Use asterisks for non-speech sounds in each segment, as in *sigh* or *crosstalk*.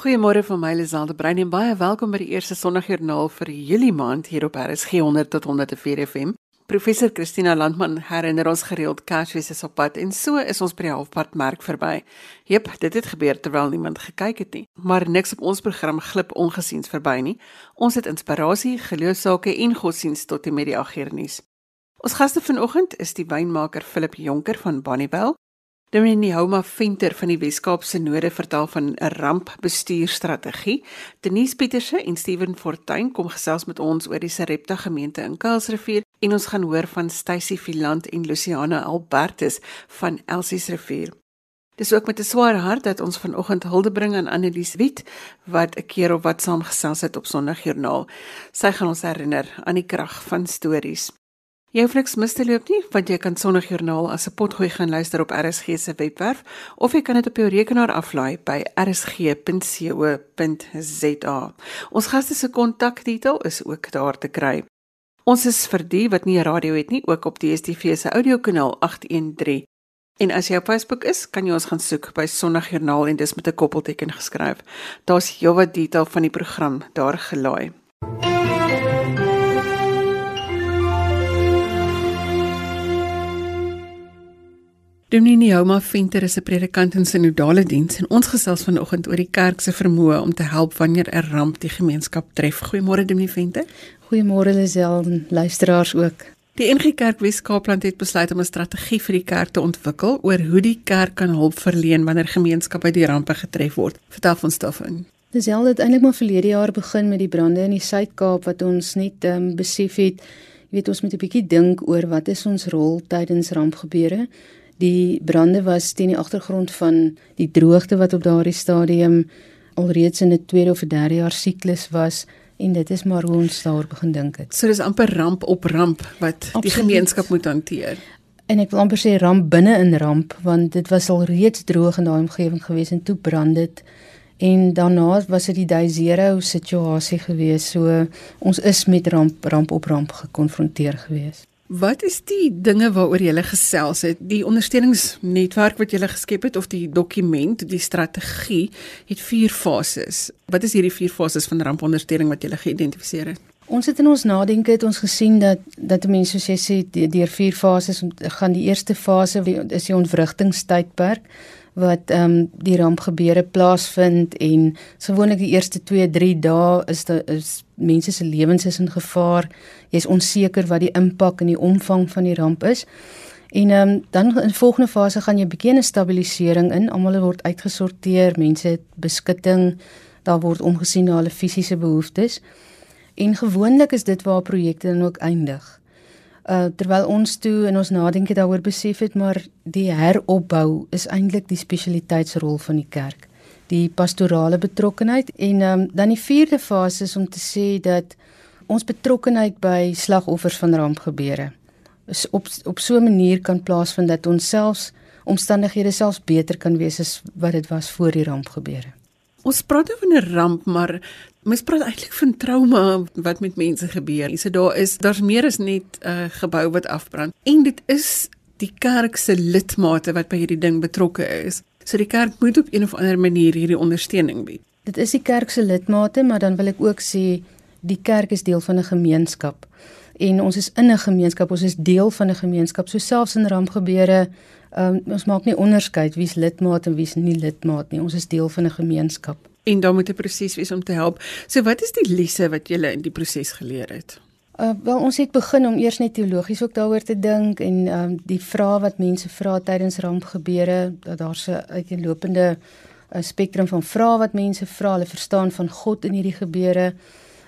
Goeiemôre van my Liselde Brein en baie welkom by die eerste Sondagjoernaal vir Julie maand hier op RSG 100 tot 104 FM. Professor Christina Landman herinner ons gereeld Kersfees is op pad en so is ons by die halfpad merk verby. Jep, dit het gebeur terwyl niemand gekyk het nie, maar niks op ons program glip ongesiens verby nie. Ons het inspirasie, geloofsake en godsdienst tot die media agternuus. Ons gaste vanoggend is die wynmaker Philip Jonker van Bonnievale Dominee Houma Venter van die Weskaapse Node vertel van 'n rampbestuurstrategie. Denise Pieterse en Steven Fortuin kom gesels met ons oor die Sarepta gemeente in Kuilsrivier en ons gaan hoor van Stacy Philant en Luciana Albertus van Elsies Rivier. Dis ook met 'n swaar hart dat ons vanoggend hulde bring aan Annelies Wit wat 'n keer op wat saamgesels het op Sondagjoernaal. Sy gaan ons herinner aan die krag van stories. Jy hoef niks mis te loop nie, want jy kan Sondagjoernaal as 'n potgooi gaan luister op RSG se webwerf of jy kan dit op jou rekenaar aflaai by rsg.co.za. Ons gaste se kontakdetail is ook daar te kry. Ons is vir die wat nie 'n radio het nie, ook op DStv se audiokanaal 813. En as jy op Facebook is, kan jy ons gaan soek by Sondagjoernaal en dis met 'n koppelteken geskryf. Daar's heelwat detail van die program daar gelaai. Dominee Houma Venter is 'n predikant in sinodale diens en ons gesels vanoggend oor die kerk se vermoë om te help wanneer 'n ramp die gemeenskap tref. Goeiemôre Dominee Venter. Goeiemôre Lisel en luisteraars ook. Die NG Kerk Weskaapland het besluit om 'n strategie vir die kerk te ontwikkel oor hoe die kerk kan hulp verleen wanneer gemeenskappe deur rampe getref word. Vertel ons daarvan. Lisel het eintlik maar verlede jaar begin met die brande in die Suid-Kaap wat ons net um, besef het, jy weet ons moet 'n bietjie dink oor wat is ons rol tydens rampgebeure Die brande was teen die agtergrond van die droogte wat op daardie stadium alreeds in 'n tweede of derde jaar siklus was en dit is maar hoe ons daar begin dink het. So dis amper ramp op ramp wat Absoluut. die gemeenskap moet hanteer. En ek wil amper sê ramp binne in ramp want dit was al reeds droog in daai omgewing gewees en toe brand dit en daarna was dit die day zero situasie gewees. So ons is met ramp ramp op ramp gekonfronteer gewees. Wat is die dinge waaroor jy gesels het? Die ondersteuningsnetwerk wat jy geskep het of die dokument, die strategie het vier fases. Wat is hierdie vier fases van rampondersteuning wat jy geïdentifiseer het? Ons het in ons nadenke het ons gesien dat dat mense soos jy sê deur vier fases gaan die eerste fase is die ontwrigtingstydperk wat ehm um, die ramp gebeure plaasvind en gewoonlik die eerste 2, 3 dae is daar is mense se lewens is in gevaar. Jy's onseker wat die impak en die omvang van die ramp is. En ehm um, dan in volgende fase gaan jy begin 'n stabilisering in. Almal word uitgesorteer, mense het beskutting, daar word omgesien na hulle fisiese behoeftes. En gewoonlik is dit waar projekte dan ook eindig uh terwyl ons toe in ons nadenke daaroor besef het maar die heropbou is eintlik die spesialiteitsrol van die kerk. Die pastorale betrokkenheid en um, dan die vierde fase is om te sê dat ons betrokkenheid by slagoffers van rampgebeure is op op so 'n manier kan plaasvind dat ons selfs omstandighede selfs beter kan wees as wat dit was voor die rampgebeure. Ons praat oor 'n ramp, maar mens praat eintlik van trauma wat met mense gebeur. So daar is daar's meer as net 'n uh, gebou wat afbrand. En dit is die kerk se lidmate wat by hierdie ding betrokke is. So die kerk moet op een of ander manier hierdie ondersteuning bied. Dit is die kerk se lidmate, maar dan wil ek ook sê die kerk is deel van 'n gemeenskap. En ons is in 'n gemeenskap, ons is deel van 'n gemeenskap. So selfs in rampgebeure Um, ons maak nie onderskeid wie's lidmaat en wie's nie lidmaat nie. Ons is deel van 'n gemeenskap. En dan moet 'n proses wees om te help. So wat is die lesse wat jy in die proses geleer het? Uh, wel ons het begin om eers net teologies ook daaroor te dink en um, die vrae wat mense vra tydens rampgebeure dat daar se uiteenlopende uh, spektrum van vrae wat mense vra, hulle verstaan van God in hierdie gebeure.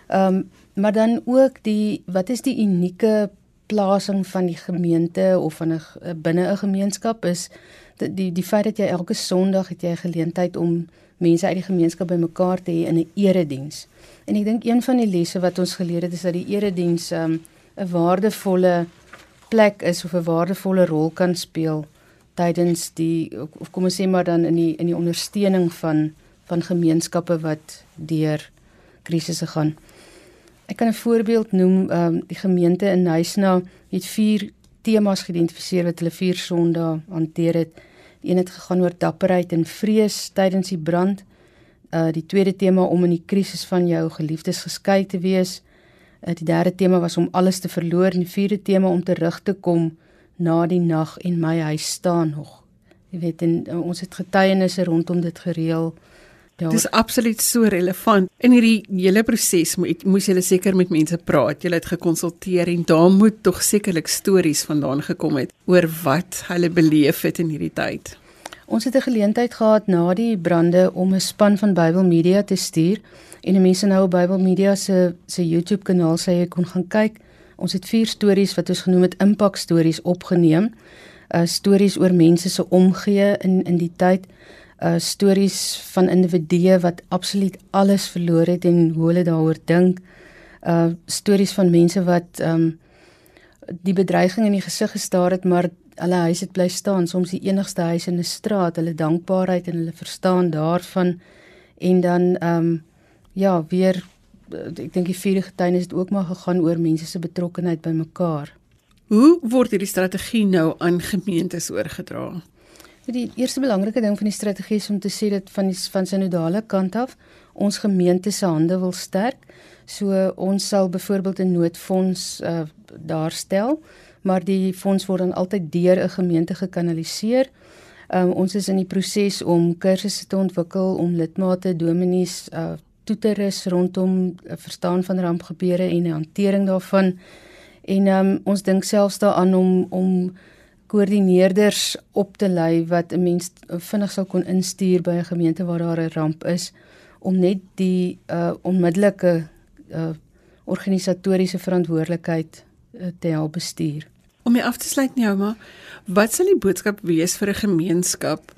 Ehm um, maar dan ook die wat is die unieke plasing van die gemeente of van 'n binne 'n gemeenskap is die, die feit dat jy elke Sondag het jy 'n geleentheid om mense uit die gemeenskap bymekaar te hê in 'n erediens. En ek dink een van die lesse wat ons geleer het is dat die erediens 'n um, 'n waardevolle plek is of 'n waardevolle rol kan speel tydens die of kom ons sê maar dan in die in die ondersteuning van van gemeenskappe wat deur krisisse gaan. Ek kan 'n voorbeeld noem, ehm um, die gemeente in Nysna het vier temas geïdentifiseer wat hulle vier Sondae hanteer het. Die een het gegaan oor dapperheid en vrees tydens die brand. Uh die tweede tema om in die krisis van jou geliefdes geskei te wees. Uh die derde tema was om alles te verloor en die vierde tema om terug te kom na die nag en my huis staan nog. Jy weet en uh, ons het getuienisse rondom dit gereël. Ja. Dit is absoluut so relevant. In hierdie hele proses moet moes jy seker met mense praat. Jy het gekonsulteer en daar moet tog sekerlik stories vandaan gekom het oor wat hulle beleef het in hierdie tyd. Ons het 'n geleentheid gehad na die brande om 'n span van Bybel Media te stuur en mense nou op Bybel Media se se YouTube kanaal sê jy kon gaan kyk. Ons het vier stories wat ons genoem het impak stories opgeneem. Uh stories oor mense se omgee in in die tyd uh stories van individue wat absoluut alles verloor het en hoe hulle daaroor dink. Uh stories van mense wat um die bedreiging in die gesig gestaar het, maar hulle huis het bly staan, soms die enigste huis in 'n straat, hulle dankbaarheid en hulle verstaan daarvan en dan um ja, weer ek dink die vierde getuienis het ook maar gegaan oor mense se betrokkeheid by mekaar. Hoe word hierdie strategie nou aan gemeentes oorgedra? Die eerste belangrike ding van die strategie is om te sê dat van die van synodale kant af ons gemeente se hande wil sterk. So ons sal byvoorbeeld 'n noodfonds uh, daarstel, maar die fonds word dan altyd deur 'n gemeente gekanaliseer. Um, ons is in die proses om kursusse te ontwikkel om lidmate, dominees uh, toe te rus rondom uh, verstaan van rampgebeure en die hantering daarvan. En um, ons dink selfs daaraan om om koördineerders op te lei wat 'n mens vinnig sou kon instuur by 'n gemeente waar daar 'n ramp is om net die uh onmiddellike uh organisatoriese verantwoordelikheid uh, te help bestuur. Om jy af te sluit nou maar, wat sal die boodskap wees vir 'n gemeenskap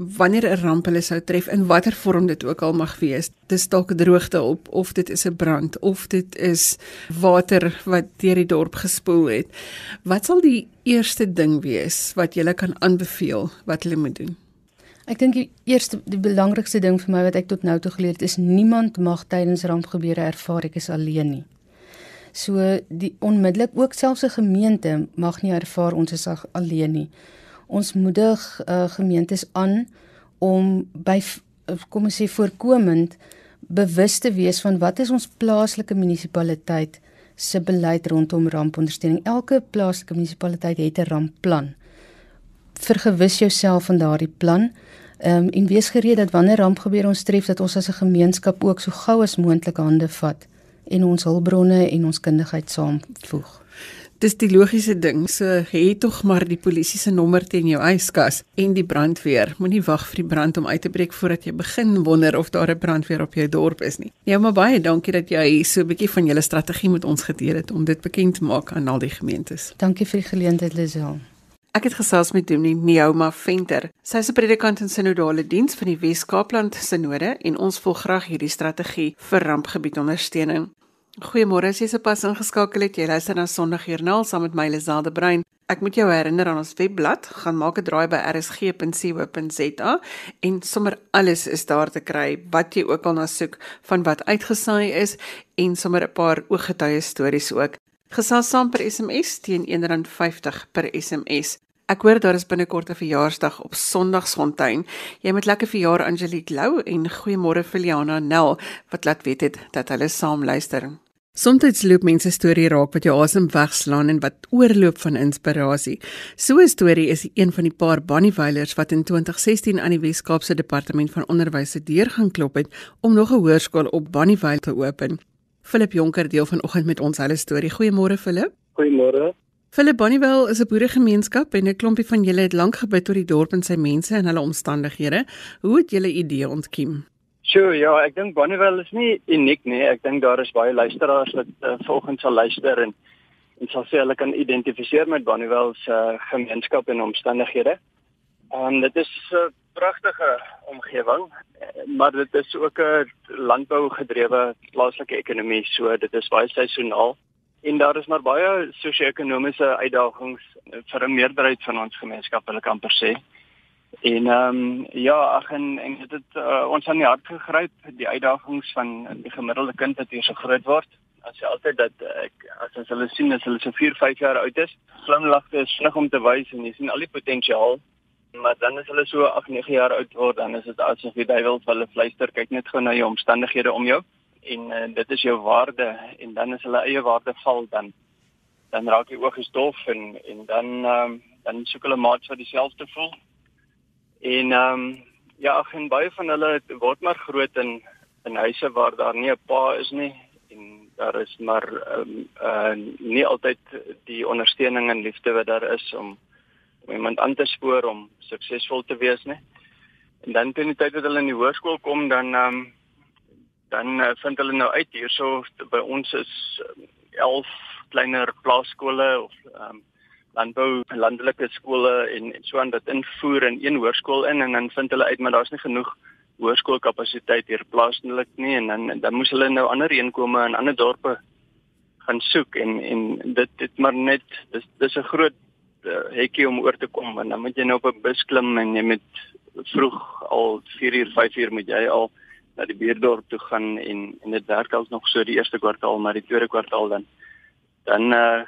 wanneer 'n ramp hulle sou tref in watter vorm dit ook al mag wees. Dis dalk droogte op of dit is 'n brand of dit is water wat deur die dorp gespoel het. Wat sal die eerste ding wees wat jy kan aanbeveel wat hulle moet doen? Ek dink die eerste die belangrikste ding vir my wat ek tot nou toe geleer het is niemand mag tydens rampgebeure ervaar ek is alleen nie. So die onmiddellik ook selfs 'n gemeente mag nie ervaar ons is alleen nie ons moedig uh, gemeentes aan om by kom ons sê voorkomend bewus te wees van wat is ons plaaslike munisipaliteit se beleid rondom rampondersteuning. Elke plaaslike munisipaliteit het 'n rampplan. Vergewis jouself van daardie plan. Ehm um, en wees gereed dat wanneer ramp gebeur ons tref dat ons as 'n gemeenskap ook so gou as moontlik hande vat en ons hulpbronne en ons kundigheid saamvoeg dis die logiese ding. So hê tog maar die polisie se nommer teen jou yskas en die brandweer. Moenie wag vir die brand om uit te breek voordat jy begin wonder of daar 'n brandweer op jou dorp is nie. Ja, maar baie dankie dat jy so 'n bietjie van julle strategie met ons gedeel het om dit bekend te maak aan al die gemeentes. Dankie vir die geleentheid, Lisel. Ek het gesels met Dominee Neoma Venter. Sy is 'n predikant in sinodale diens van die Wes-Kaapland Sinode en ons volg graag hierdie strategie vir rampgebiedsondersteuning. Goeiemôre, as jy sopas ingeskakel het, jy luister na Sondagjoernaal saam met my Liselde Brein. Ek moet jou herinner aan ons webblad, gaan maak 'n draai by rsg.co.za en sommer alles is daar te kry wat jy ook al na soek van wat uitgesaai is en sommer 'n paar ooggetuie stories ook. Gesels saam per SMS teen R1.50 per SMS. Ek hoor daar is binnekort 'n verjaarsdag op Sondagsfontein. Jy moet lekker verjaar Angelique Lou en goeiemôre Filiana Nel wat laat weet het dat hulle saam luister. Soms loop mense storie raak wat jou asem wegslaan en wat oorloop van inspirasie. So 'n storie is een van die paar Bonnieweilers wat in 2016 aan die Wes-Kaapse Departement van Onderwys se deur gaan klop het om nog 'n hoërskool op Bonnieweil te open. Philip Jonker deel vanoggend met ons hulle storie. Goeiemôre Philip. Goeiemôre. Philip Bonnievale is 'n boeregemeenskap en 'n klompie van julle het lank gebid oor die dorp en sy mense en hulle omstandighede. Hoe het julle idee ontkiem? Sjoe, ja, ek dink Bonnievale is nie uniek nie. Ek dink daar is baie luisteraars wat uh, volgens sal luister en en sal sê hulle kan identifiseer met Bonnievale se uh, gemeenskap en omstandighede. Ehm um, dit is 'n uh, pragtige omgewing, maar dit is ook 'n landbou gedrewe plaaslike ekonomie, so dit is baie seisoonaal en daar is maar baie sosio-ekonomiese uitdagings vir 'n meerderheid van ons gemeenskap wil ek amper sê. En ehm um, ja, ag en en dit het uh, ons aan die hart gegryp die uitdagings van die gemiddelde kind wat hier so groot word. As jy altyd dat ek as ons hulle sien as hulle so 4, 5 jaar oud is, glimlagte is vinnig om te wys en jy sien al die potensiaal Maar dan as hulle so 8, 9 jaar oud word, dan is dit asof die duiwel vir hulle fluister, kyk net gou na jou omstandighede om jou en uh, dit is jou waarde en dan is hulle eie waarde val dan dan raak jy oog gestof en en dan um, dan soek hulle maats wat dieselfde voel. En ehm um, ja, ag en baie van hulle word maar groot in in huise waar daar nie 'n pa is nie en daar is maar ehm um, uh, nie altyd die ondersteuning en liefde wat daar is om om iemand aan te spoor om suksesvol te wees nie. En dan teen die tyd dat hulle in die hoërskool kom dan ehm um, dan uh, vind hulle nou uit hierso by ons is 11 kleiner plaaskole of ehm um, landbou landelike skole en, en so aan wat invoer in een hoërskool in en dan vind hulle uit maar daar's nie genoeg hoërskoolkapasiteit hier plaaslik nie en dan dan moes hulle nou ander inkome in ander dorpe gaan soek en en dit dit maar net dis dis 'n groot uh, hekkie om oor te kom en dan moet jy nou op 'n bus klim en jy moet vroeg al 4 uur 5 uur moet jy al na die buurdorp toe gaan en en dit werk als nog so die eerste kwartaal maar die tweede kwartaal dan dan uh,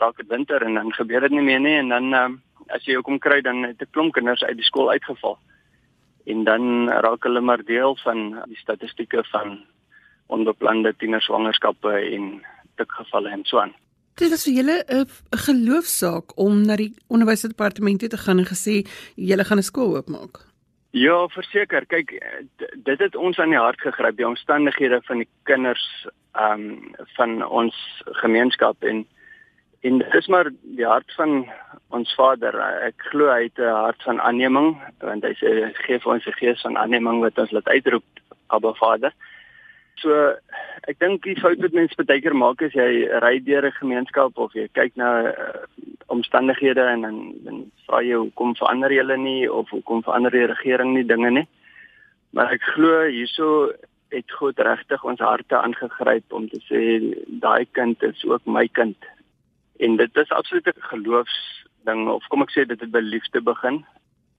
raak dit winter en dan gebeur dit nie meer nie en dan uh, as jy kom kry dan het 'n klomp kinders uit die skool uitgeval en dan raak hulle maar deel van die statistieke van onbeplande tienerswangerskappe en tikgevalle en so aan. Dit is vir julle 'n geloofsaak om na die onderwysdepartement te gaan en gesê julle gaan 'n skool oopmaak. Ja, verseker. Kyk, dit het ons aan die hart gegryp, die omstandighede van die kinders ehm um, van ons gemeenskap en En dit is maar die hart van ons Vader. Ek glo hy het 'n hart van aanneming want hy sê gee vir ons 'n gees van aanneming wat ons laat uitroep Abba Vader. So ek dink die fout wat mense baie keer maak is jy ry deur 'n gemeenskap of jy kyk na uh, omstandighede en dan dan vra jy hoekom verander julle nie of hoekom verander die regering nie dinge nie. Maar ek glo hierso het God regtig ons harte aangegryp om te sê daai kind is ook my kind En dit is absoluut 'n geloofsding of kom ek sê dit het by liefde begin.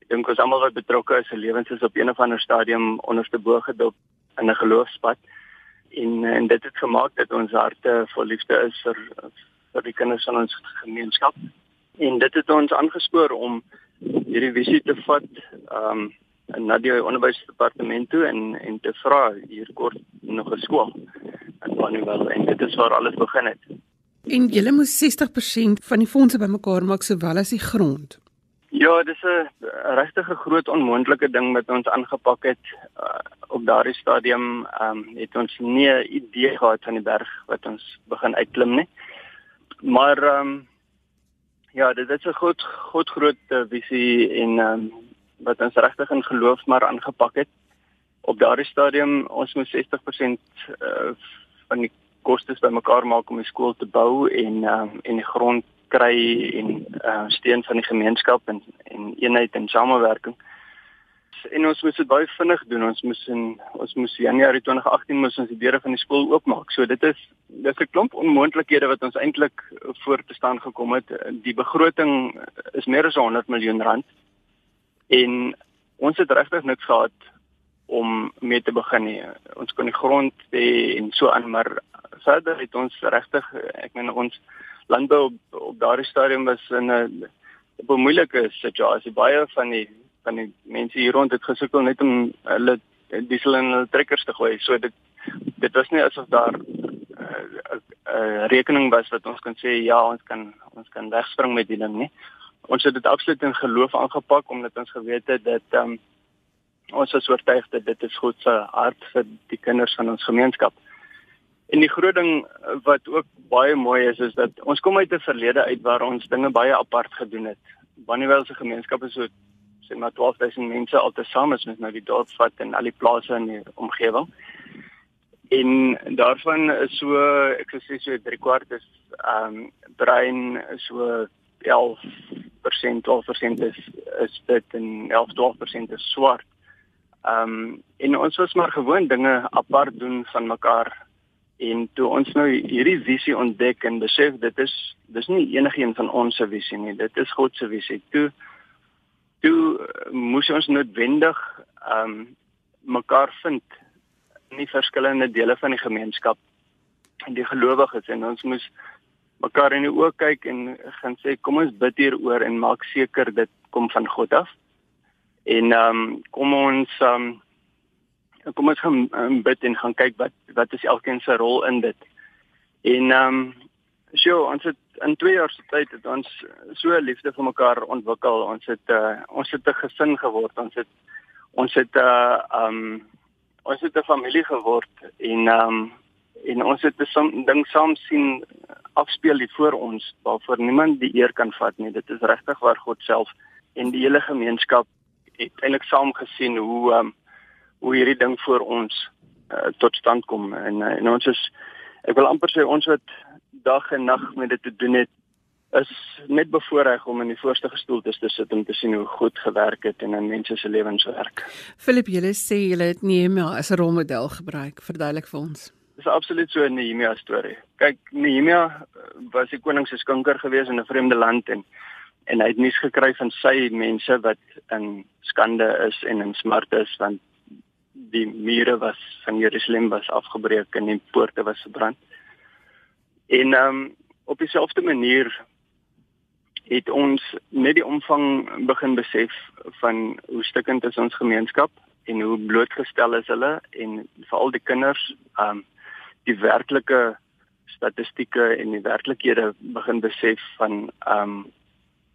Ek dink ons almal wat betrokke is, se lewens is op een of ander stadium onderste bo gedop in 'n geloofspad. En en dit het gemaak dat ons harte vol liefde is vir vir die kinders van ons gemeenskap. En dit het ons aangespoor om hierdie visie te vat um na die onderwysdepartement toe en en te vra hier kort nog 'n skool. En wanneer wel en dit is waar alles begin het. En julle moet 60% van die fondse bymekaar maak sowel as die grond. Ja, dis 'n regtig 'n groot onmoontlike ding wat ons aangepak het uh, op daardie stadium. Ehm um, het ons nie 'n idee gehad van die berg wat ons begin uitklim nie. Maar ehm um, ja, dit is 'n groot groot groot uh, visie en ehm um, wat ons regtig in geloof maar aangepak het. Op daardie stadium ons moet 60% uh, van die kostes bymekaar maak om die skool te bou en um, en die grond kry en uh, steun van die gemeenskap en en eenheid en samewerking. En ons moes dit baie vinnig doen. Ons moes in ons moes Januarie 2018 moes ons die deure van die skool oopmaak. So dit is dis 'n klomp onmoontlikhede wat ons eintlik voor te staan gekom het. Die begroting is meer as 100 miljoen rand. En ons het regtig niks gehad om mee te begin nie. Ons kon die grond hê en so aan, maar verder het ons regtig ek meen ons landbou op, op daardie stadium was in 'n op 'n moeilike situasie. Baie van die van die mense hier rond het gesukkel net om hulle diesel in hulle trekkers te gooi. So dit dit was nie asof daar 'n uh, uh, uh, rekening was wat ons kan sê ja, ons kan ons kan wegspring met die ding nie. Ons het dit absoluut in geloof aangepak omdat ons geweet het dat ehm um, ons is oortuig dat dit is God se hart vir die kinders van ons gemeenskap. En die groot ding wat ook baie mooi is is dat ons kom uit 'n verlede uit waar ons dinge baie apart gedoen het. Bonnievale se gemeenskap is so sê maar 12000 mense altesaam is met nou die dorp vat en al die plase in die omgewing. En daarvan is so ek sê so 3 kwart is ehm um, brein so 11% 12% is is dit en 11 12% is swart. Ehm um, en ons was maar gewoon dinge apart doen van mekaar En toe ons nou hierdie visie ontdek en besef dit is dis nie enigiets van ons se visie nie, dit is God se visie. Toe toe moes ons noodwendig ehm um, mekaar vind in die verskillende dele van die gemeenskap en die gelowiges en ons moes mekaar in die oë kyk en gaan sê kom ons bid hieroor en maak seker dit kom van God af. En ehm um, kom ons ehm um, kom ons gaan um, bid en gaan kyk wat wat is elkeen se rol in dit. En ehm um, so ons het in 2 jaar se tyd het ons so liefde vir mekaar ontwikkel. Ons het uh, ons het 'n gesin geword. Ons het ons het 'n uh, ehm um, ons het 'n familie geword en ehm um, en ons het 'n ding saam sien afspeel hier voor ons waarvoor niemand die eer kan vat nie. Dit is regtig waar God self en die hele gemeenskap het eintlik saam gesien hoe um, hoe hierdie ding voor ons uh, tot stand kom en uh, en ons is ek wil amper sê ons wat dag en nag met dit te doen het is net bevoorreg om in die voorste gestoelte te sit om te sien hoe goed gewerk het en in mense se lewens werk. Philip, jy sê jy het Nehemia as 'n rolmodel gebruik. Verduidelik vir ons. Dis absoluut so 'n Nehemia storie. Kyk, Nehemia was die koning se skinker gewees in 'n vreemde land en en hy het nuus gekry van sy mense wat in skande is en in smart is want die mure was van Jerusalem was afgebreek en die poorte was verbrand. En ehm um, op dieselfde manier het ons net die omvang begin besef van hoe stukkend is ons gemeenskap en hoe blootgestel is hulle en veral die kinders ehm um, die werklike statistieke en die werklikhede begin besef van ehm um,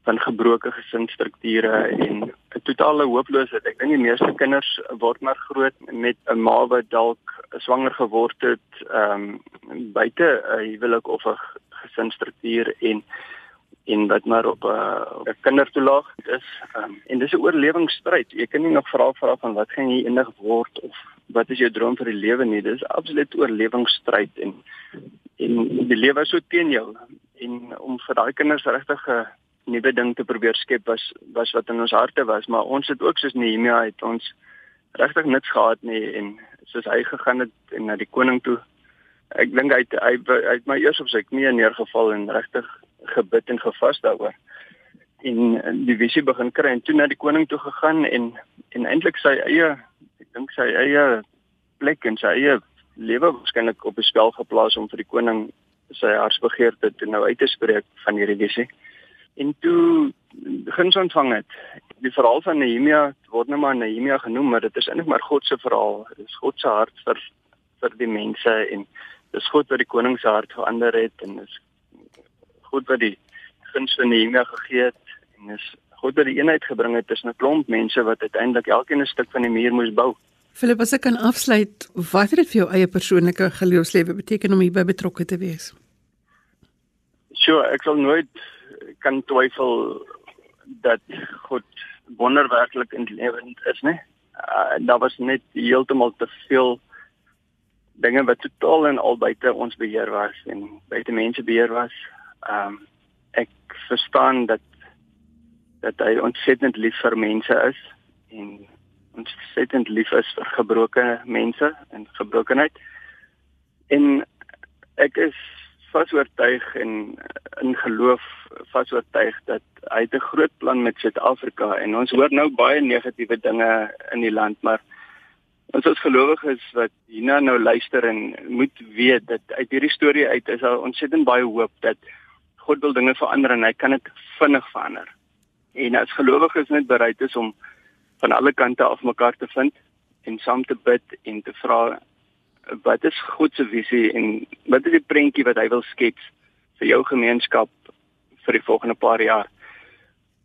van gebroke gesinsstrukture en 'n totale hooploosheid. Ek dink die meeste kinders word maar groot met 'n ma wat dalk swanger geword het ehm um, buite 'n huwelik of 'n gesinsstruktuur en en wat maar op 'n 'n kindertoelaag is. Um, en dis 'n oorlewingsstryd. Jy kan nie nog vra vra van wat gaan jy eendag word of wat is jou droom vir die lewe nie. Dis absoluut oorlewingsstryd en en die lewe is so teen jou en om vir daai kinders regtig 'n nuwe ding te probeer skep was was wat in ons harte was, maar ons het ook soos Nehemia het ons regtig niks gehad nie en soos hy gegaan het en na die koning toe ek dink hy hy hy het my eers op sy knieë neergeval en regtig gebid en gevas daaroor. En die visie begin kry en toe na die koning toe gegaan en en eintlik sy eie ek dink sy eie plek en sy eie lewe waarskynlik op 'n spel geplaas om vir die koning sy hartsbegeerte te nou uit te spreek van hierdie visie en toe guns ontvang het die verhaal van Nehemia word nou maar Nehemia genoem maar dit is eintlik maar God se verhaal dit is God se hart vir vir die mense en dis goed wat die koning se hart verander het en dis goed wat die guns van Nehemia gegee het en dis goed wat die eenheid gebring het tussen 'n klomp mense wat uiteindelik elkeen 'n stuk van die muur moes bou. Philip, as ek kan afsluit, wat het dit vir jou eie persoonlike geloofslewe beteken om hierby betrokke te wees? Sjoe, ek sal nooit kan twyfel dat God wonderwerklik in die lewend is, né? Uh, daar was net heeltemal te veel dinge wat totaal en al buite ons beheer was en buite mense beheer was. Ehm um, ek verstaan dat dat hy ontsettend lief vir mense is en ontsettend lief is vir gebroke mense en gebrokenheid. En ek is vas oortuig en in geloof vas oortuig dat hy 'n groot plan met Suid-Afrika en ons hoor nou baie negatiewe dinge in die land maar Ons as gelowiges wat hierna nou luister en moet weet dat uit hierdie storie uit is daar ontsettend baie hoop dat God wil dinge verander en hy kan dit vinnig verander. En as gelowiges net bereid is om van alle kante af mekaar te vind en saam te bid en te vra wat is God se visie en wat is die prentjie wat hy wil skets vir jou gemeenskap vir die volgende paar jaar?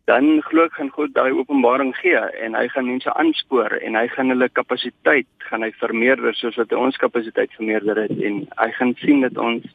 dan glo ek gaan God daai openbaring gee en hy gaan mense aanspoor en hy gaan hulle kapasiteit gaan hy vermeerder soos wat ons kapasiteit vermeerder het en hy gaan sien dat ons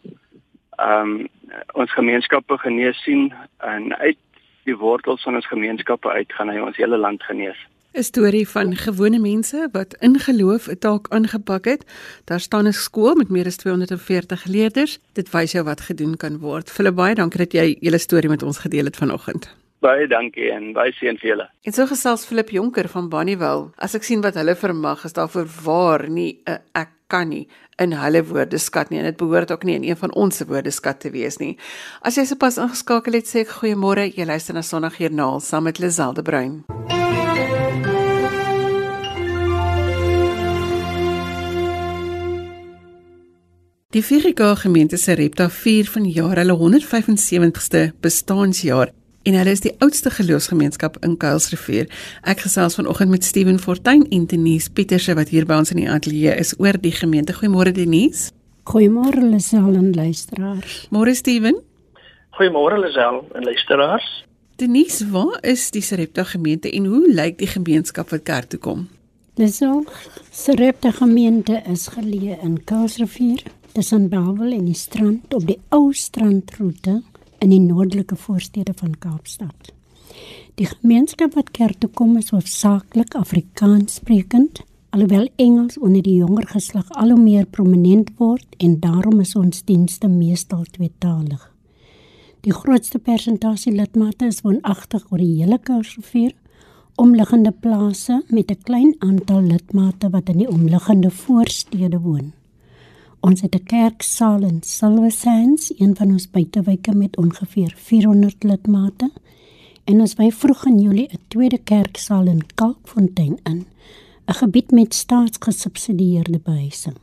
ehm um, ons gemeenskappe genees sien en uit die wortels van ons gemeenskappe uit gaan hy ons hele land genees. 'n Storie van gewone mense wat in geloof 'n taak aangepak het. Daar staan 'n skool met meer as 240 leerders. Dit wys jou wat gedoen kan word. Philip baie dankie dat jy julle storie met ons gedeel het vanoggend. Baie dankie en baie seën vir julle. En so gesels Philip Jonker van Bonnievale. As ek sien wat hulle vermag, is daar vir waar nie 'n ek kan nie in hulle woordeskat nie en dit behoort ook nie in een van ons se woordeskat te wees nie. As jy sopas ingeskakel het, sê ek goeiemôre. Jy luister na Sondagjoernaal saam met Liselde Bruin. Die Vierika gemeente se Repta vier van jaar hulle 175ste bestaanjaar en hulle is die oudste geloofsgemeenskap in Kuilsrivier. Ek gesels vanoggend met Steven Fortuin en Denise Pieterse wat hier by ons in die ateljee is oor die gemeente. Goeiemôre Denise. Goeiemôre Lisel en luisteraars. Môre Steven. Goeiemôre Lisel en luisteraars. Denise, waar is die Sarepta gemeente en hoe lyk die gemeenskap wat kerk toe kom? Lisel, Sarepta gemeente is geleë in Kuilsrivier, tussen Bellville en die strand op die ou strandroete in die noordelike voorstede van Kaapstad. Die gemeenskap wat kerk toe kom is hoofsaaklik Afrikaans sprekend, alhoewel Engels onder die jonger geslag al hoe meer prominent word en daarom is ons dienste meestal tweetalig. Die grootste persentasie lidmate is woonagtig oor die hele Kuilsrivier, omliggende plase met 'n klein aantal lidmate wat in die omliggende voorstede woon. Ons het 'n kerksaal in Silversands, een van ons buitewyke met ongeveer 400 lidmate. En ons wy vroeg in Julie 'n tweede kerksaal in Kalkfontein in, 'n gebied met staatsgesubsidieerde behuising.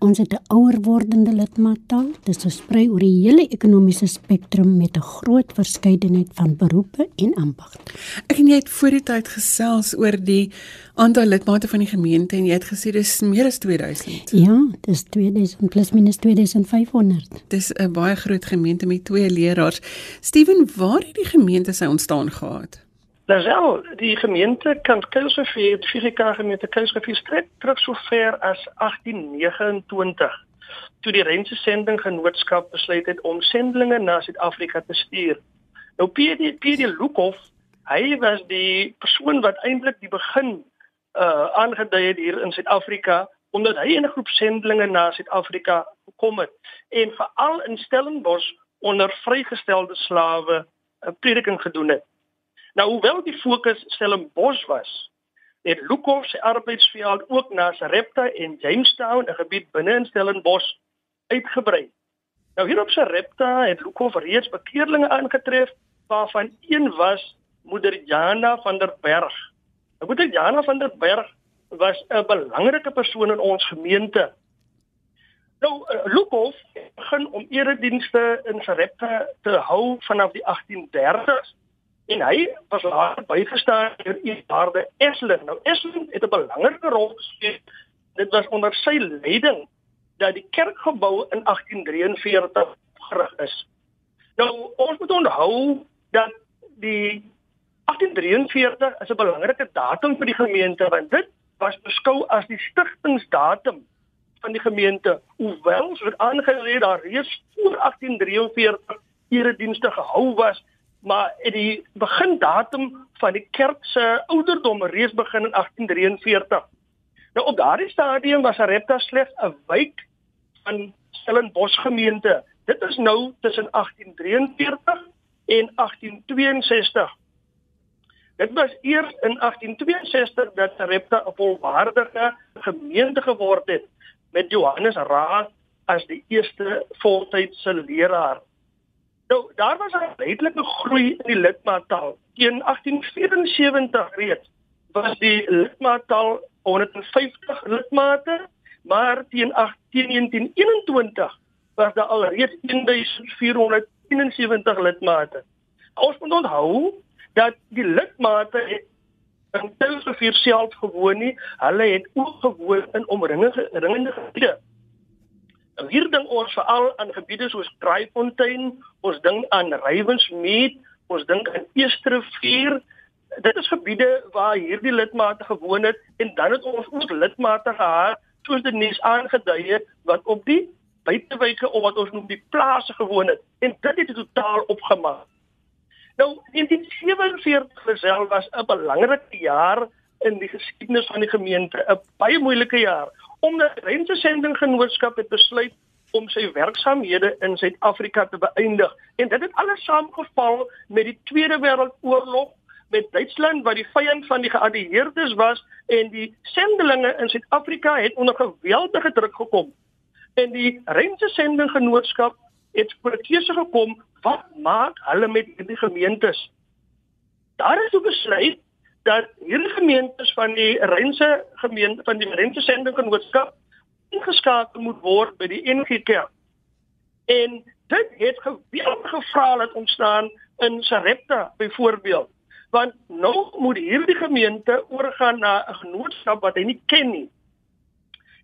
Ons het 'n ouer wordende lidmaatal, dis versprei oor die hele ekonomiese spektrum met 'n groot verskeidenheid van beroepe en ambagte. Ek en jy het voor die tyd gesels oor die aantal lidmate van die gemeente en jy het gesê dis meer as 2000. Ja, dis 2000 plus minus 2500. Dis 'n baie groot gemeente met twee leraars. Steven, waar het die gemeente sy ontstaan gehad? Lazel, die gemeente kan Kuilsrivier, die Figika gemeente Kuilsrivier strek terug so ver as 1829 toe die Rense Sending Genootskap besluit het om sendlinge na Suid-Afrika te stuur. Nou PD PD Lukhof, hy was die persoon wat eintlik die begin uh aangedui het hier in Suid-Afrika omdat hy 'n groep sendlinge na Suid-Afrika gekom het en veral in Stellenbosch onder vrygestelde slawe 'n uh, prediking gedoen het. Nou hoewel die fokus Stellenbosch was, het Lukhof sy arbeidsveld ook na Sarepta en Jamestown, 'n gebied binne in Stellenbosch, uitgebrei. Nou hier op Sarepta het Lukhof reeds bekeerlinge aangetref waarvan een was moeder Jana van der Berg. Nou moeder Jana van der Berg was 'n belangrike persoon in ons gemeente. Nou Lukhof begin om eredienste in Sarepta te hou vanaf die 1830s en hy was later bygestaan deur Eduarde Eslen. Nou Eslen het 'n belangrike rol gespeel. Dit was onder sy leiding dat die kerkgebou in 1843 gerig is. Nou ons moet onthou dat die 1843 is 'n belangrike datum vir die gemeente want dit was beskou as die stigtingsdatum van die gemeente. Hoewel soos aangelê daar reeds voor 1843 eredienste gehou was maar die begindatum van die kerk se ouderdom reeds begin in 1843. Nou op daardie stadium was Arepta slegs 'n wijk van Stellenbosch gemeente. Dit is nou tussen 1843 en 1862. Dit was eers in 1862 dat Arepta 'n volwaardige gemeente geword het met Johannes Raad as die eerste voltydse leraar. Nou, daar was 'n redelike groei in die lidmaattaal. Teen 1874 reeds was die lidmaattaal 150 lidmate, maar teen 1921 was daar al reeds 1471 lidmate. Ons moet onthou dat die lidmate in Tilsrivier self gewoon nie, hulle het ook gewoon in omringende gebiede. Nou hier dink ons veral aan gebiede soos Kraaifontein, ons dink aan Rywensmeet, ons dink aan Eerstrivier. Dit is gebiede waar hierdie lidmate gewoon het en dan het ons ook lidmate gehad soos dit nuus aangedui het wat op die buitewyke of wat ons noem die plase gewoon het en dit het totaal opgemaak. Nou 1947 gesel was 'n belangrike jaar in die geskiedenis van die gemeente, 'n baie moeilike jaar omdat Rense Sending Genootskap het besluit om sy werksamehede in Suid-Afrika te beëindig. En dit het alles saamgeval met die Tweede Wêreldoorlog met Duitsland wat die vyand van die geallieerdes was en die sendelinge in Suid-Afrika het onder geweldige druk gekom. En die Rense Sending Genootskap het voor 'n keuse gekom wat maak hulle met hierdie gemeentes? Daar is toe besluit dat hierdie gemeentes van die Rense gemeente van die Rense sending genootskap ingeskakel moet word by die NG Kerk. En dit het geweldige vrae laat ontstaan in Sarepta byvoorbeeld. Want nou moet hierdie gemeente oorgaan na 'n genootskap wat hy nie ken nie.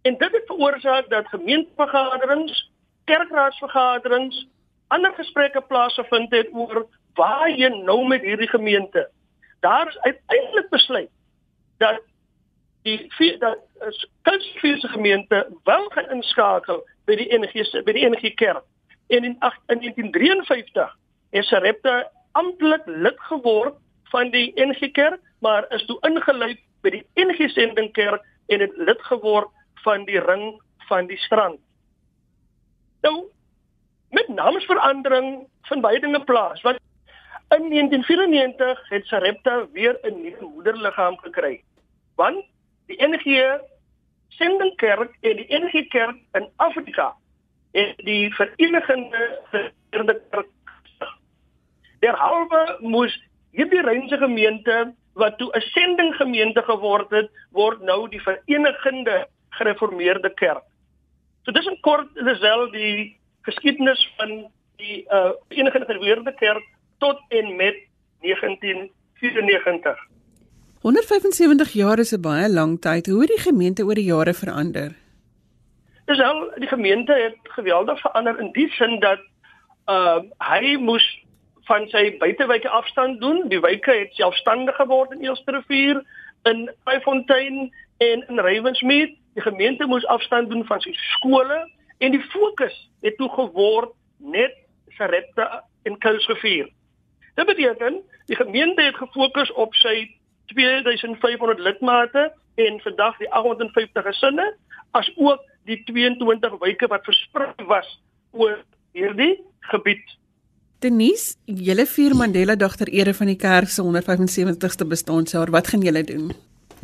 En dit het veroorsaak dat gemeentevergaderings, kerkraadsvergaderings, ander gesprekke plaasgevind het oor waar jy nou met hierdie gemeente. Daar is uiteindelik besluit dat die dat kunstfees gemeente wel gaan inskakel by die NG by die NG Kerk. En in 8, in 1953 is Sarepta amptelik lid geword van die NG Kerk, maar is toe ingelei by die NG Sending Kerk en het lid geword van die ring van die strand. Nou met naamsverandering van baie dinge plaas want in 1994 het Sarepta weer 'n nuwe moederliggaam gekry. Want die NG Sending Kerk en die NG Kerk in Afrika en die verenigende gereerde kerk. Derhalwe moes hierdie Reinse gemeente wat toe 'n sending gemeente geword het, word nou die verenigende gereformeerde kerk. So dis 'n kort disel die geskiedenis van die uh verenigende gereformeerde kerk tot en met 1994. 175 jaar is 'n baie lang tyd. Hoe het die gemeente oor die jare verander? Dis al die gemeente het geweldig verander in die sin dat ehm uh, hy moes van sy buitewyke afstand doen. Die wyke het selfstandig geword in Eelstrivier, in Pyfontein en in Ravensmead. Die gemeente moes afstand doen van sy skole en die fokus het toe geword net Sarepta en Kuilsrivier. Dit beteken die gemeente het gefokus op sy 2500 lidmate en vandag die 850 gesinne as ook die 22 wyke wat versprei was oor hierdie gebied. Denise, julle vier Mandela Dag ter ere van die kerk se 175ste bestaanjaar, wat gaan julle doen?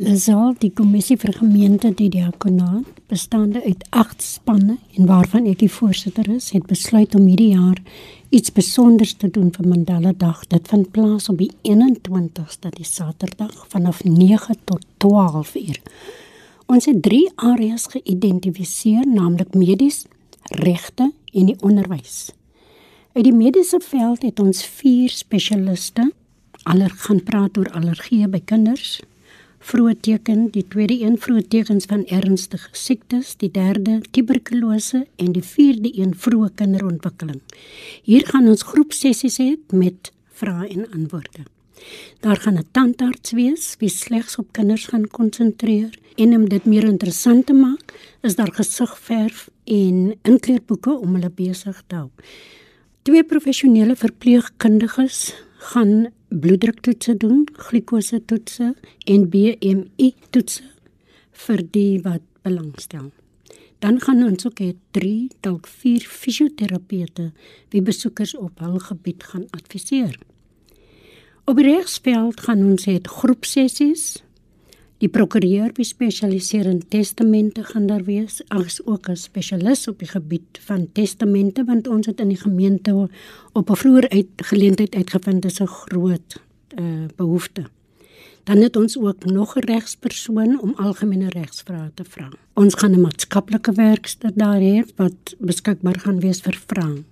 Lasaal, die kommissie vir gemeente die diakonaat, bestaande uit 8 spanne en waarvan ek die voorsitter is, het besluit om hierdie jaar iets spesiaals te doen vir Mandela Dag. Dit vind plaas op die 21ste, die Saterdag, vanaf 9 tot 12 uur. Ons het drie areas geïdentifiseer, naamlik medies, regte en die onderwys. Uit die mediese veld het ons vier spesialiste. Aller gaan praat oor allergieë by kinders. Vroeë teken, die tweede een vroeë tekens van ernstige siektes, die derde tuberkulose en die vierde een vroeë kinderontwikkeling. Hier gaan ons groep sessies hê met vrae en antwoorde. Daar gaan 'n tandarts wees wie slegs op kinders gaan konsentreer en om dit meer interessant te maak, is daar gesigverf en inkleurboeke om hulle besig te hou. Twee professionele verpleegkundiges gaan bloeddruktoetse doen, glikose toetse en BMI toetse vir die wat belangstel. Dan gaan ons ook hê 3 dalk 4 fisioterapeute wie besoekers op hul gebied gaan adviseer. Op die regsveld gaan ons het groepsessies. Die prokureur wie spesialiseer in testamente gaan daar wees, as ook 'n spesialis op die gebied van testamente want ons het in die gemeente op 'n vroeër uit geleentheid uitgevind dis 'n groot uh, behoefte. Dan het ons ook nog 'n regspersoon om algemene regsvrae te vra. Ons gaan 'n maatskaplike werkster daar hê wat beskikbaar gaan wees vir vrae.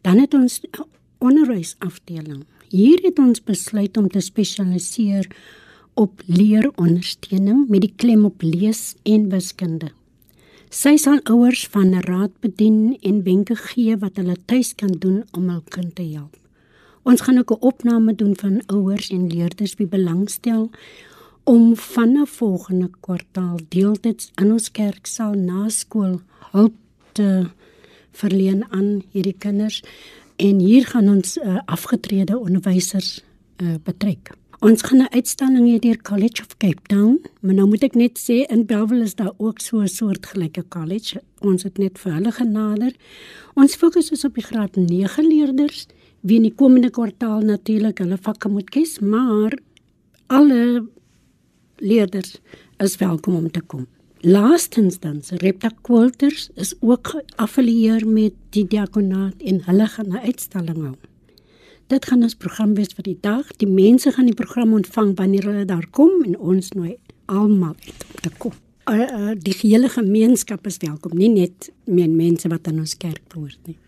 Dan het ons onderwysafdeling Hier het ons besluit om te spesialiseer op leerondersteuning met die klem op lees en wiskunde. Sy sal ouers van raad bedien en wenke gee wat hulle tuis kan doen om hul kind te help. Ons gaan ook 'n opname doen van ouers en leerders wie belangstel om vanaf volgende kwartaal deeltyds in ons kerk sal na skool hulp te verleen aan hierdie kinders en hier gaan ons uh, afgetrede onderwysers uh, betrek. Ons gaan 'n uitstalling hê deur College of Cape Town, maar nou moet ek net sê in Bellville is daar ook so 'n soort gelyke college. Ons het net vir hulle genader. Ons fokus is op die graad 9 leerders wie in die komende kwartaal natuurlik hulle vakke moet kies, maar alle leerders is welkom om te kom. Laastens dan, Repta Quilters is ook geaffilieer met die diakonaat en hulle gaan 'n uitstalling hou. Dit gaan ons program wees vir die dag. Die mense gaan die program ontvang wanneer hulle daar kom en ons nooi almal uit om te kom. Uh, uh, die hele gemeenskap is welkom, nie net men mense wat in ons kerk behoort nie.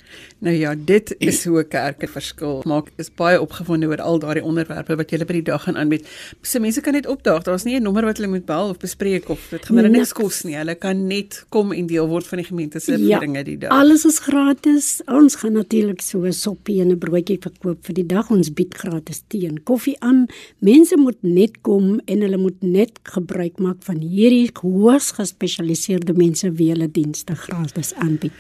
Nou ja, dit is hoe kerke verskil. Maak is baie opgewonde oor al daardie onderwerpe wat julle by die dag gaan aanbied. So mense kan net opdaag. Daar's nie 'n nommer wat hulle moet bel of bespreek of dit gaan hulle niks kos nie. Hulle kan net kom en deel word van die gemeente se Ja, vieringe die dag. Alles is gratis. Ons gaan natuurlik so 'n soppie en 'n broodjie verkoop vir die dag. Ons bied gratis tee en koffie aan. Mense moet net kom en hulle moet net gebruik maak van hierdie hoogs gespesialiseerde mense wie hulle dienste gratis aanbied.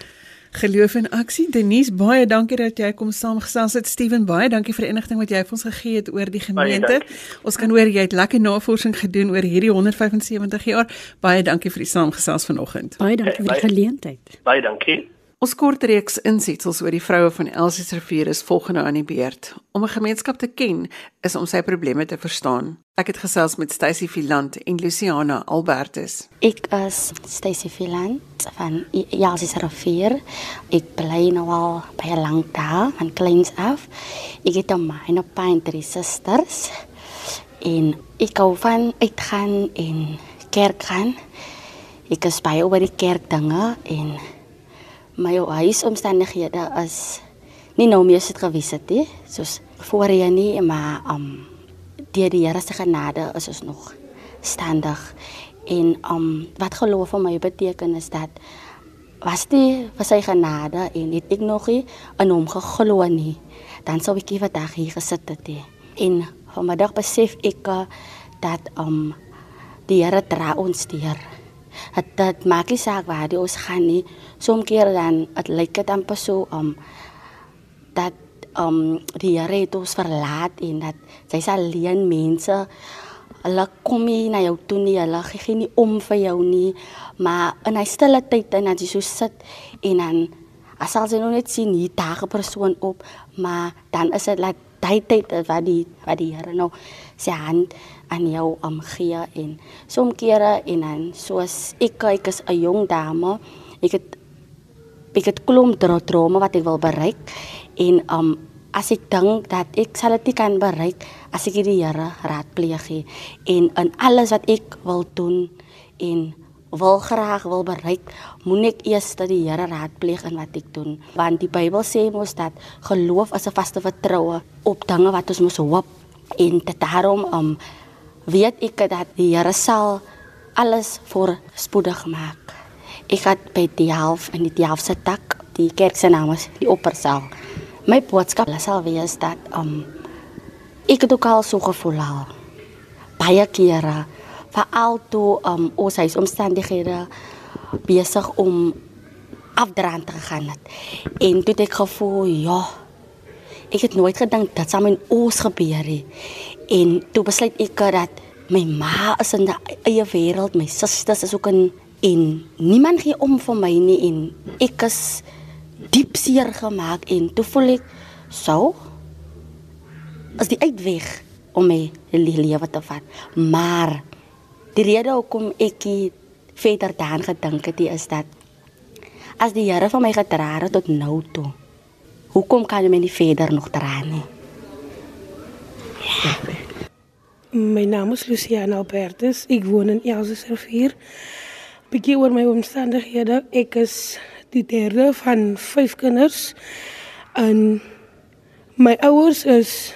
Geloof in aksie. Denise, baie dankie dat jy kom saamgesels het. Steven, baie dankie vir die inligting wat jy vir ons gegee het oor die gemeente. Ons kan hoor jy het lekker navorsing gedoen oor hierdie 175 jaar. Baie dankie vir die saamgesels vanoggend. Baie dankie vir die Baie- geleentheid. Baie dankie. Ons kort reeks insetsels oor die vroue van Elsies rivier is volgende aan die beurt. Om 'n gemeenskap te ken is om sy probleme te verstaan. Ek het gesels met Stacy Viland en Luciana Albertus. Ek is Stacy Philant van Jalsis Rivier. Ek bly nou al baie lank daar, van kleins af. Ek het 'n ma en 'n pa en drie susters. En ek hou van uitgaan en kerk gaan. Ek is baie oor die kerk dinge en my huisomstandighede is nie nou meer dit gewees het nie, soos voorheen nie, maar um deur die Here se genade is ons nog standig. En um wat geloof vir my beteken is dat was dit vir sy genade en het ek nog nie in hom geglo nie, dan sou ek vandag hier gesit het nie. En vanmiddag besef ek uh, dat um die Here dra ons deur. Het dit maak nie saak waar die ons gaan nie. Soms keer dan dit lyk dit amper so um dat um die Here het ons verlaat en dat sy's alleen mense hulle kom nie na jou toe nie, hulle gee nie om vir jou nie, maar in hy stille tyd en as jy so sit en dan as al sy nou net sien hier daag 'n persoon op, maar dan is dit laat daai tyd is wat die wat die Here nou sy hand aan jou omgee en soms kere en dan soos ek ek is 'n jong dame, ek het ek het klomp dra drome wat ek wil bereik en um as ek dink dat ek sal dit kan bereik as ek nie die Here raadpleeg nie en in alles wat ek wil doen en wil graag wil bereik, moet ek eers dat die Here raadpleeg in wat ek doen want die Bybel sê mos dat geloof is 'n vaste vertroue op dinge wat ons mos hoop en dit daarom um weet ek dat die Here sal alles voorspoedig maak. Ek het by die half in die half se tak, die kerk se naam is die oppersaal. My boodskap sal wees dat um ek het ook al so gevoel al. Baie kere veral toe um ons huis omstandighede besig om afdraand te gaan het. En toe het ek gevoel, ja, ek het nooit gedink dit sal my in ons gebeur nie. En toe besluit ek dat my ma is in 'n eie wêreld, my susters is ook in en niemand gee om vir my nie en ek is diep seer gemaak en toe voel ek so as die uitweg om my le- lewe te vat. Maar die rede hoekom ek nie verder daaraan gedink het is dat as die Here van my gedra het tot nou toe, hoekom kan hy my nie verder nog dra nie? My naam is Luciana Albertus. Ek woon in Elsesrivier. Bietjie oor my omstandighede. Ek is die derde van vyf kinders. En my ouers is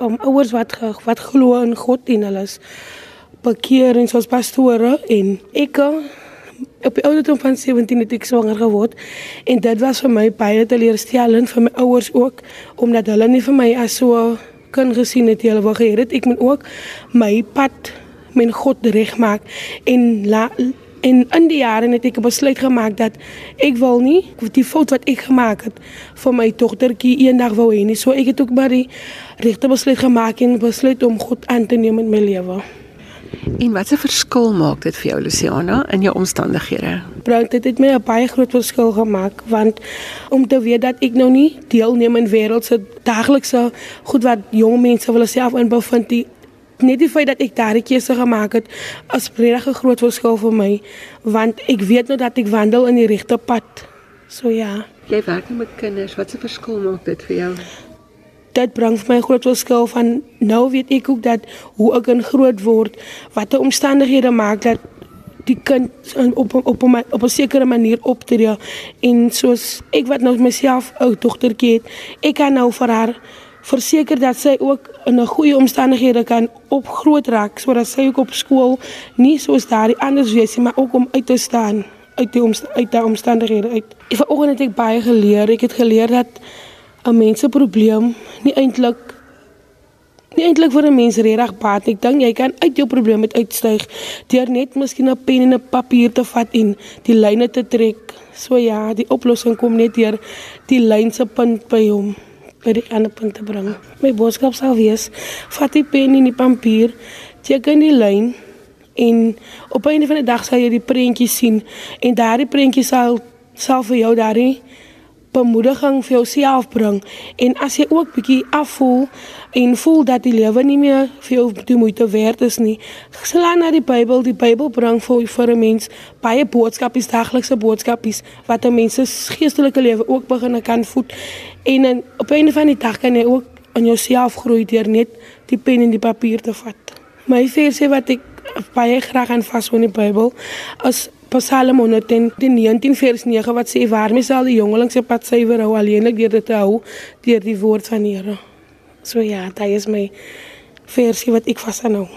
um, ouers wat ge- wat glo in God en hulle is bekeer en soos pastore en ek op die ouderdom van 17 het ek swanger geword en dit was vir my baie teleurstellend vir my ouers ook omdat hulle nie vir my as so kan gesien het hulle wou gehad het. Ek moet ook my pad met God regmaak en la, en in die jare het ek 'n besluit gemaak dat ek wil nie die fout wat ek gemaak het vir my dogtertjie eendag wou hê nie. So ek het ook maar die regte besluit gemaak en besluit om God aan te neem in my lewe En wat 'n verskil maak dit vir jou Luciana in jou omstandighede? Brount dit het my 'n baie groot verskil gemaak want om te weet dat ek nou nie deelneem in wêreld se daaglikse goed wat jong mense wil self in bevind die net die feit dat ek daardie keuse gemaak het is regtig 'n groot verskil vir my want ek weet nou dat ek wandel in die regte pad. So ja, Jy werk met kinders. Wat 'n verskil maak dit vir jou? Dit bring vir my 'n groot verskil van nou weet ek ook dat hoe ek in groot word, watter omstandighede maak dat die kind op op op, 'n sekere manier optree en soos ek wat nou myself ou dogtertjie het, ek kan nou vir haar verseker dat sy ook in 'n goeie omstandighede kan opgroot raak sodat sy ook op skool nie soos daardie anders wees nie, maar ook om uit te staan uit die omst uit daai omstandighede uit. Ek vanoggend het ek baie geleer. Ek het geleer dat 'n mens se probleem nie eintlik nie eintlik vir 'n mens regtig baat. Ek dink jy kan uit jou probleem uit uitstyg deur net miskien 'n pen en 'n papier te vat en die lyne te trek. So ja, die oplossing kom net deur die lyn se punt by hom by die ander punt te bring. My boodskap sal wees: vat die pen en die papier, teken die lyn en op 'n van die dag sal jy die prentjie sien en daardie prentjie sal sal vir jou daardie bemoediging vir jouself bring. En as jy ook bietjie afvoel en voel dat die lewe nie meer vir jou die moeite werd is nie slaan na die Bybel die Bybel bring vir vir 'n mens baie boodskappe daglikse boodskappe wat 'n mens se geestelike lewe ook begin kan voed. En in, op 'n van die dag kan jy ook aan jouself groei deur net die pen en die papier te vat. My versie wat ek baie graag aan vashou in die Bybel as Psalm 119 vers 9 wat sê waarmee sal die jongeling se pad suiwer hou alleenlik deur dit te hou deur die woord van die Here. So ja, dit is my versie wat ek vashou.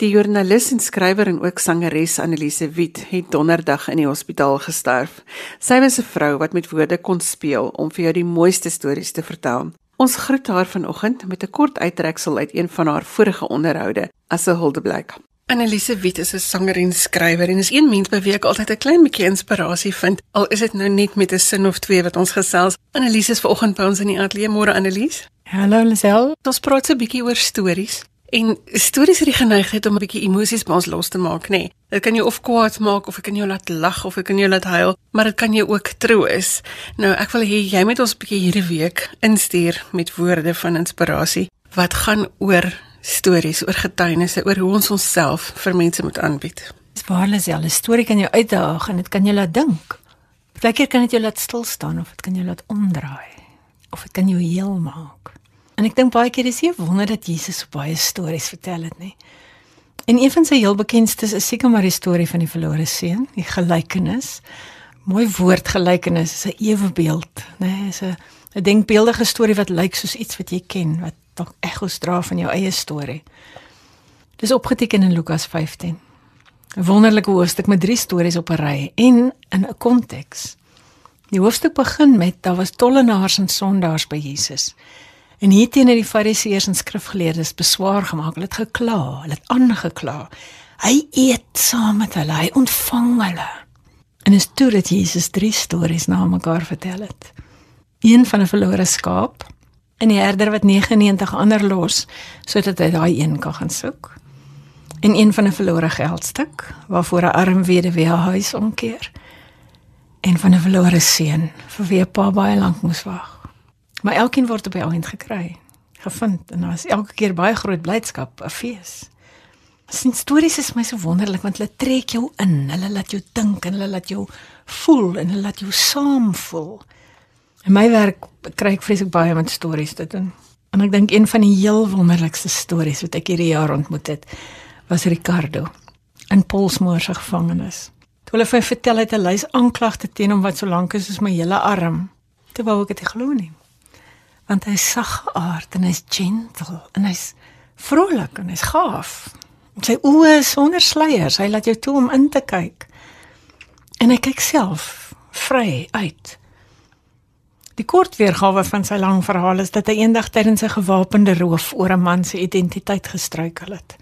Die joernalis en skrywer en ook sangeres Annelise Wit het donderdag in die hospitaal gesterf. Sy was 'n vrou wat met woorde kon speel om vir jou die mooiste stories te vertel. Ons groet haar vanoggend met 'n kort uittreksel uit een van haar vorige onderhoude as 'n Huldeblyk. Annelise Wit is 'n sanger en skrywer en is een mens by wie ek altyd 'n klein bietjie inspirasie vind, al is dit nou net met 'n sin of twee wat ons gesels. Annelise is vanoggend by ons in die ateljee. Môre Annelise. Hallo Lisel. Ons praat so 'n bietjie oor stories. En stories het die geneigtheid om 'n bietjie emosies by ons los te maak, nê. Nee. Dit kan jou of kwaad maak of dit kan jou laat lag of dit kan jou laat huil, maar dit kan jou ook troos. Nou, ek wil hê jy moet ons 'n bietjie hierdie week instuur met woorde van inspirasie wat gaan oor stories, oor getuienisse, oor hoe ons onsself vir mense moet aanbied. Dis waarlik al 'n storie kan jou uitdaag en dit kan jou laat dink. Partykeer kan dit jou laat stil staan of dit kan jou laat omdraai of dit kan jou heel maak. En ek dink baie keer is dit 'n wonder dat Jesus so baie stories vertel het, nê. En een van sy heel bekendstes is seker maar die storie van die verlore seun, die gelykenis. Mooi woord gelykenis is 'n ewebeeld, nê, is 'n 'n denkbeeldige storie wat lyk soos iets wat jy ken, wat dalk ekos dra van jou eie storie. Dis opgeteken in Lukas 15. 'n Wonderlike hoofstuk met drie stories op 'n ry en in 'n konteks. Die hoofstuk begin met daar was tollenaars en sondaars by Jesus. En hier teenoor die fariseërs en skrifgeleerdes beswaar gemaak, hulle het gekla, hulle het aangekla. Hy eet saam met hulle, hy ontvang hulle. En is toe dat Jesus drie stories na mekaar vertel het. Een van 'n verlore skaap en die herder wat 99 ander los sodat hy daai een kan gaan soek. En een van 'n verlore geldstuk waarvoor 'n arm weduwee haar huis omkeer. En van 'n verlore seun vir wie 'n pa baie lank moes wag. Maar elkeen word op die eind gekry, gevind en daar is elke keer baie groot blydskap, 'n fees. Sien stories is my so wonderlik want hulle trek jou in, hulle laat jou dink en hulle laat jou voel en hulle laat jou saam voel. In my werk kry ek vreeslik baie met stories te doen. En ek dink een van die heel wonderlikste stories wat ek hierdie jaar ontmoet het, was Ricardo in Polsmoor se gevangenis. Toe hulle vir my vertel het hy lys aanklagte teen hom wat so lank is soos my hele arm. Toe wou ek dit glo nie want hy's sagaard en hy's gentle en hy's vrolik en hy's gaaf. Sy oë sonder sluiers, hy laat jou toe om in te kyk. En hy kyk self vry uit. Die kort weergawe van sy lang verhaal is dat hy eendag tydens 'n gewapende roof oor 'n man se identiteit gestruikel het.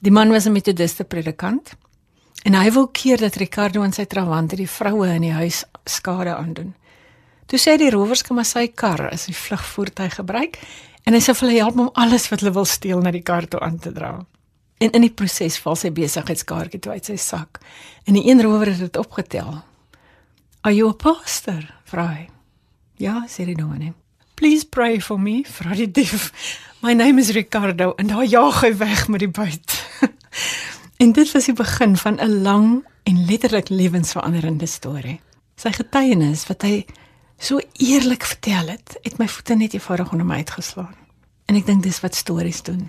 Die man was 'n metodiste predikant en hy wou keer dat Ricardo en sy trawante die vroue in die huis skade aandoen. Toe sê die rowers kan maar sy kar as 'n vlugvoertuig gebruik en hy sê vir hulle help hom alles wat hulle wil steel na die kar toe aan te dra. En in die proses val sy besigheidskaartjie toe uit sy sak. En die een rower het dit opgetel. "Are you a pastor?" vra hy. "Ja," sê die dominee. "Please pray for me," vra die dief. "My name is Ricardo," en daar jaag hy weg met die buit. *laughs* en dit was die begin van 'n lang en letterlik lewensveranderende storie. Sy getuienis wat hy so eerlik vertel het, het my voete net eenvoudig onder my uitgeslaan. En ek dink dis wat stories doen.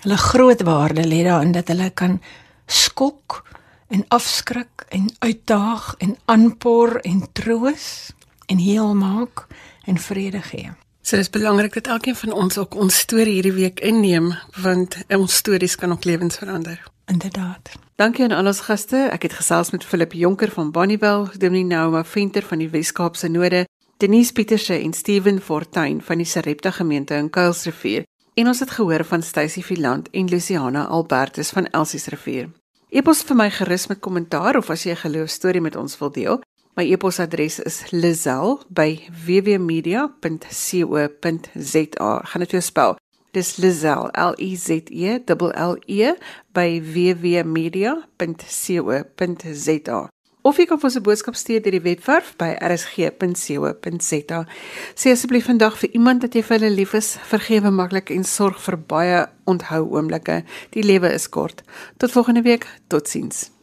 Hulle groot waarde lê daarin dat hulle kan skok en afskrik en uitdaag en aanpor en troos en heel maak en vrede gee. So dis belangrik dat elkeen van ons ook ons storie hierdie week inneem want ons stories kan ook lewens verander. Inderdaad. Dankie aan al ons gaste. Ek het gesels met Philip Jonker van Bonnievale, Dominee Nouma Venter van die Wes-Kaapse Node, Denise Pieterse en Steven Fortuin van die Sarepta gemeente in Kuilsrivier. En ons het gehoor van Stacy Philant en Luciana Albertus van Elsies Rivier. E-pos vir my gerus met kommentaar of as jy 'n geloostorie met ons wil deel. My e-posadres is lizel@wwmedia.co.za. Gaan dit jou spel. Dis lizel L I Z E L L E by wwmedia.co.za. Of jy kan vir ons 'n boodskap stuur deur die webwerf by rsg.co.za. Sê asseblief vandag vir iemand dat jy vir hulle lief is, vergewe maklik en sorg vir baie onthou oomblikke. Die lewe is kort. Tot volgende week. Totsiens.